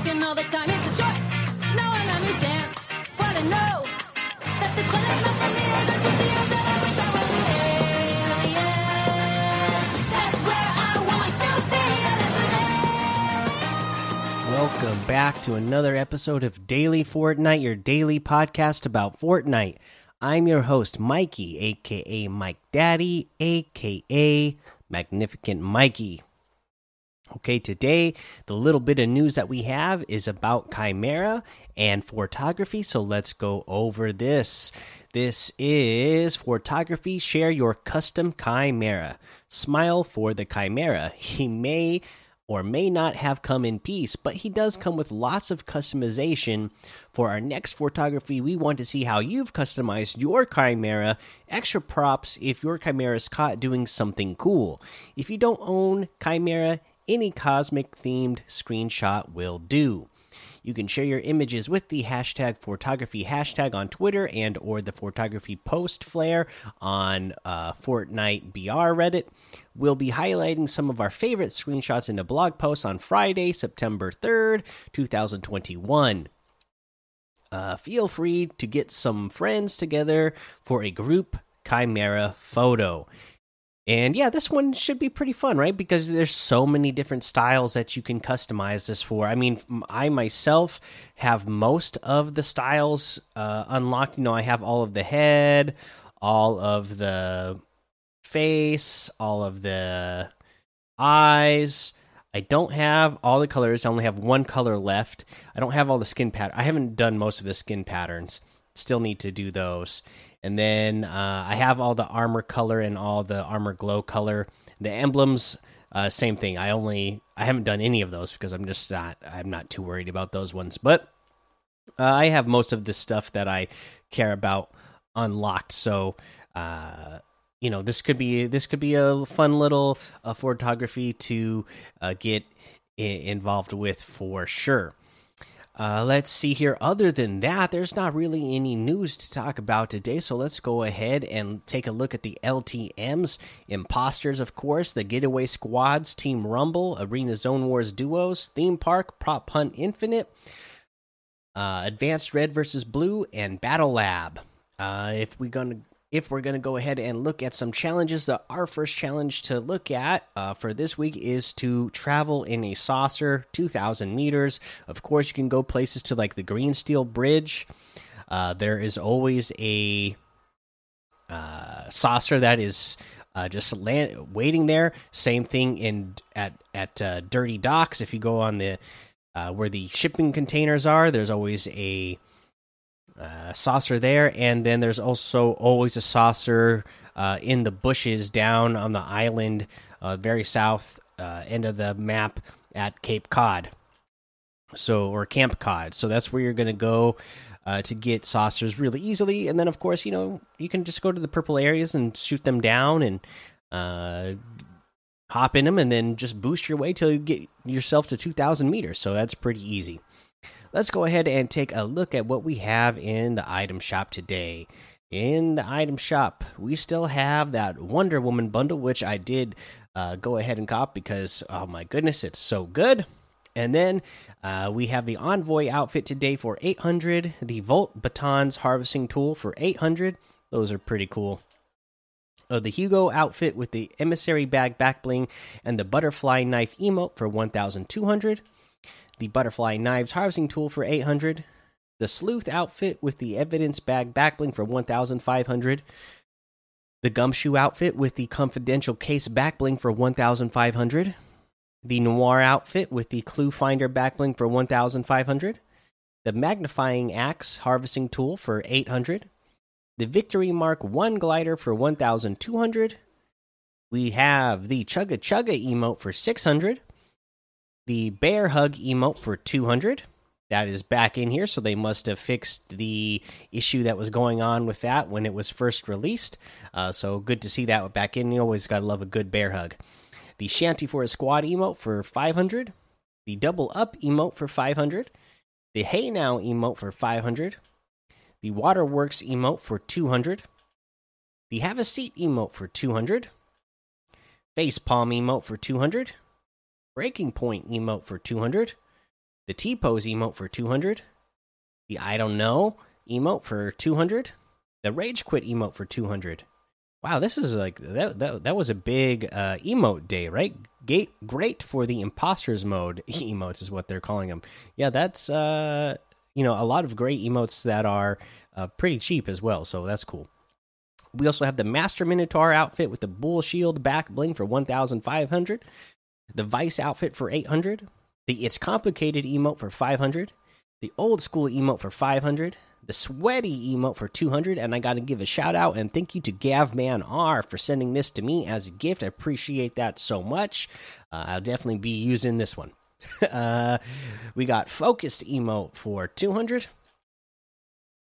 working all the time. It's a what I know. That this one is not for me. I. Welcome back to another episode of Daily Fortnite, your daily podcast about Fortnite. I'm your host, Mikey, aka Mike Daddy, aka Magnificent Mikey. Okay, today, the little bit of news that we have is about Chimera and photography, so let's go over this. This is photography. Share your custom Chimera. Smile for the Chimera. He may or may not have come in peace, but he does come with lots of customization. For our next photography, we want to see how you've customized your Chimera, extra props if your Chimera is caught doing something cool. If you don't own Chimera, any cosmic themed screenshot will do. You can share your images with the hashtag photography hashtag on Twitter and or the photography post flare on uh, Fortnite BR Reddit. We'll be highlighting some of our favorite screenshots in a blog post on Friday, September 3rd, 2021. Uh, feel free to get some friends together for a group chimera photo. And yeah, this one should be pretty fun, right? Because there's so many different styles that you can customize this for. I mean, I myself have most of the styles uh, unlocked. You know, I have all of the head, all of the face, all of the eyes. I don't have all the colors. I only have one color left. I don't have all the skin pattern. I haven't done most of the skin patterns. Still need to do those. And then uh, I have all the armor color and all the armor glow color. The emblems, uh, same thing. I only I haven't done any of those because I'm just not I'm not too worried about those ones. But uh, I have most of the stuff that I care about unlocked. So uh, you know this could be this could be a fun little uh, photography to uh, get involved with for sure. Uh, let's see here. Other than that, there's not really any news to talk about today. So let's go ahead and take a look at the LTMs. Imposters, of course, the Getaway Squads, Team Rumble, Arena Zone Wars Duos, Theme Park, Prop Hunt Infinite, uh, Advanced Red versus Blue, and Battle Lab. Uh, if we're gonna if we're going to go ahead and look at some challenges, our first challenge to look at uh, for this week is to travel in a saucer 2,000 meters. Of course, you can go places to like the Green Steel Bridge. Uh, there is always a uh, saucer that is uh, just land waiting there. Same thing in at at uh, Dirty Docks. If you go on the uh, where the shipping containers are, there's always a uh, saucer there, and then there's also always a saucer uh, in the bushes down on the island, uh, very south uh, end of the map at Cape Cod. So or Camp Cod. So that's where you're going to go uh, to get saucers really easily, and then of course you know you can just go to the purple areas and shoot them down and hop in them, and then just boost your way till you get yourself to 2,000 meters. So that's pretty easy let's go ahead and take a look at what we have in the item shop today. In the item shop, we still have that Wonder Woman bundle, which I did uh, go ahead and cop because, oh my goodness, it's so good. And then uh, we have the Envoy outfit today for 800, the Volt Batons harvesting tool for 800. Those are pretty cool. Uh, the Hugo outfit with the Emissary bag back bling and the Butterfly knife emote for 1200 the butterfly knives harvesting tool for 800 the sleuth outfit with the evidence bag backbling for 1500 the gumshoe outfit with the confidential case backbling for 1500 the noir outfit with the clue finder backbling for 1500 the magnifying axe harvesting tool for 800 the victory mark 1 glider for 1200 we have the chugga chugga emote for 600 the bear hug emote for 200 that is back in here so they must have fixed the issue that was going on with that when it was first released. Uh, so good to see that back in. You always gotta love a good bear hug. The shanty for a squad emote for 500 the double up emote for 500 the hey now emote for 500 the waterworks emote for 200 the have a seat emote for 200 face palm emote for 200 Breaking Point emote for 200. the T pose emote for 200, the I don't know emote for 200, the rage quit emote for 200. Wow, this is like that that, that was a big uh, emote day, right? Great for the imposters mode emotes is what they're calling them. Yeah, that's uh you know a lot of great emotes that are uh, pretty cheap as well, so that's cool. We also have the Master Minotaur outfit with the Bull Shield back bling for 1,500, the Vice outfit for 800, the It's Complicated emote for 500, the Old School emote for 500, the Sweaty emote for 200, and I got to give a shout out and thank you to Gavman R for sending this to me as a gift. I appreciate that so much. Uh, I'll definitely be using this one. uh, we got Focused emote for 200.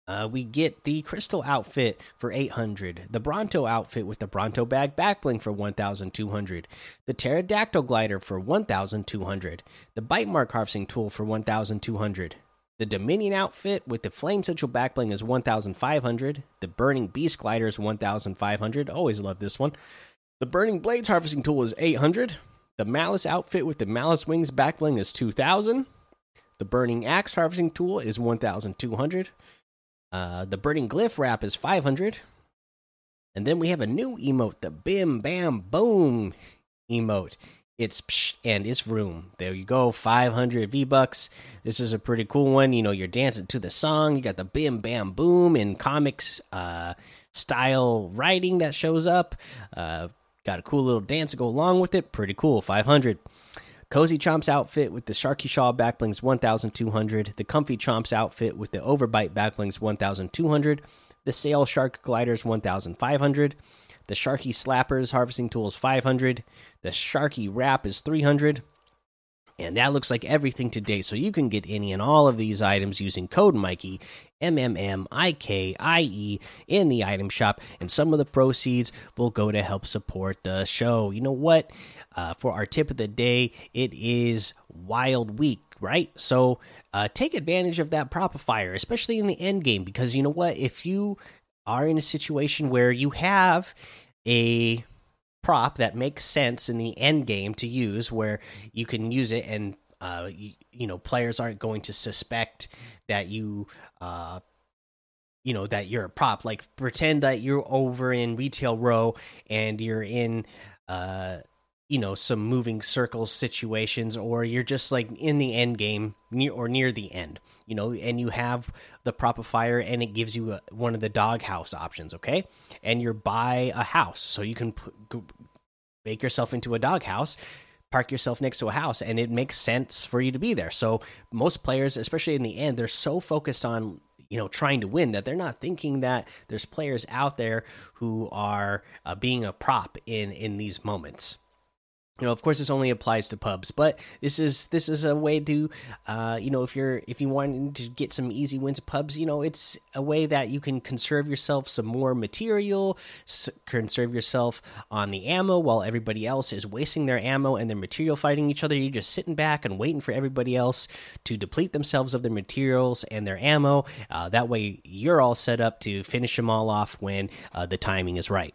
Uh, we get the crystal outfit for 800, the Bronto outfit with the Bronto bag backbling for 1200, the pterodactyl glider for 1200, the bite mark harvesting tool for 1200, the Dominion outfit with the flame central backbling is 1500, the burning beast glider is 1500. Always love this one. The burning blades harvesting tool is 800, the malice outfit with the malice wings backbling is 2000, the burning axe harvesting tool is 1200. Uh, the burning glyph wrap is 500. And then we have a new emote, the Bim Bam Boom emote. It's psh and it's room. There you go, 500 V bucks. This is a pretty cool one. You know, you're dancing to the song. You got the Bim Bam Boom in comics uh, style writing that shows up. Uh, got a cool little dance to go along with it. Pretty cool, 500. Cozy Chomps outfit with the Sharky Shaw backblings 1200. The Comfy Chomps outfit with the Overbite backblings 1200. The Sail Shark Gliders 1500. The Sharky Slappers Harvesting Tools 500. The Sharky Wrap is 300. And that looks like everything today. So you can get any and all of these items using code Mikey, M M M I K I E, in the item shop. And some of the proceeds will go to help support the show. You know what? Uh, for our tip of the day, it is Wild Week, right? So uh, take advantage of that propifier, especially in the end game, because you know what? If you are in a situation where you have a prop that makes sense in the end game to use where you can use it and uh, you, you know players aren't going to suspect that you uh, you know that you're a prop. Like pretend that you're over in retail row and you're in uh you know some moving circles situations or you're just like in the end game near or near the end you know and you have the propifier and it gives you a, one of the doghouse options okay? And you're by a house so you can put, make yourself into a doghouse park yourself next to a house and it makes sense for you to be there. So most players especially in the end they're so focused on you know trying to win that they're not thinking that there's players out there who are uh, being a prop in in these moments you know of course this only applies to pubs but this is this is a way to uh you know if you're if you want to get some easy wins pubs you know it's a way that you can conserve yourself some more material conserve yourself on the ammo while everybody else is wasting their ammo and their material fighting each other. You're just sitting back and waiting for everybody else to deplete themselves of their materials and their ammo. Uh, that way you're all set up to finish them all off when uh, the timing is right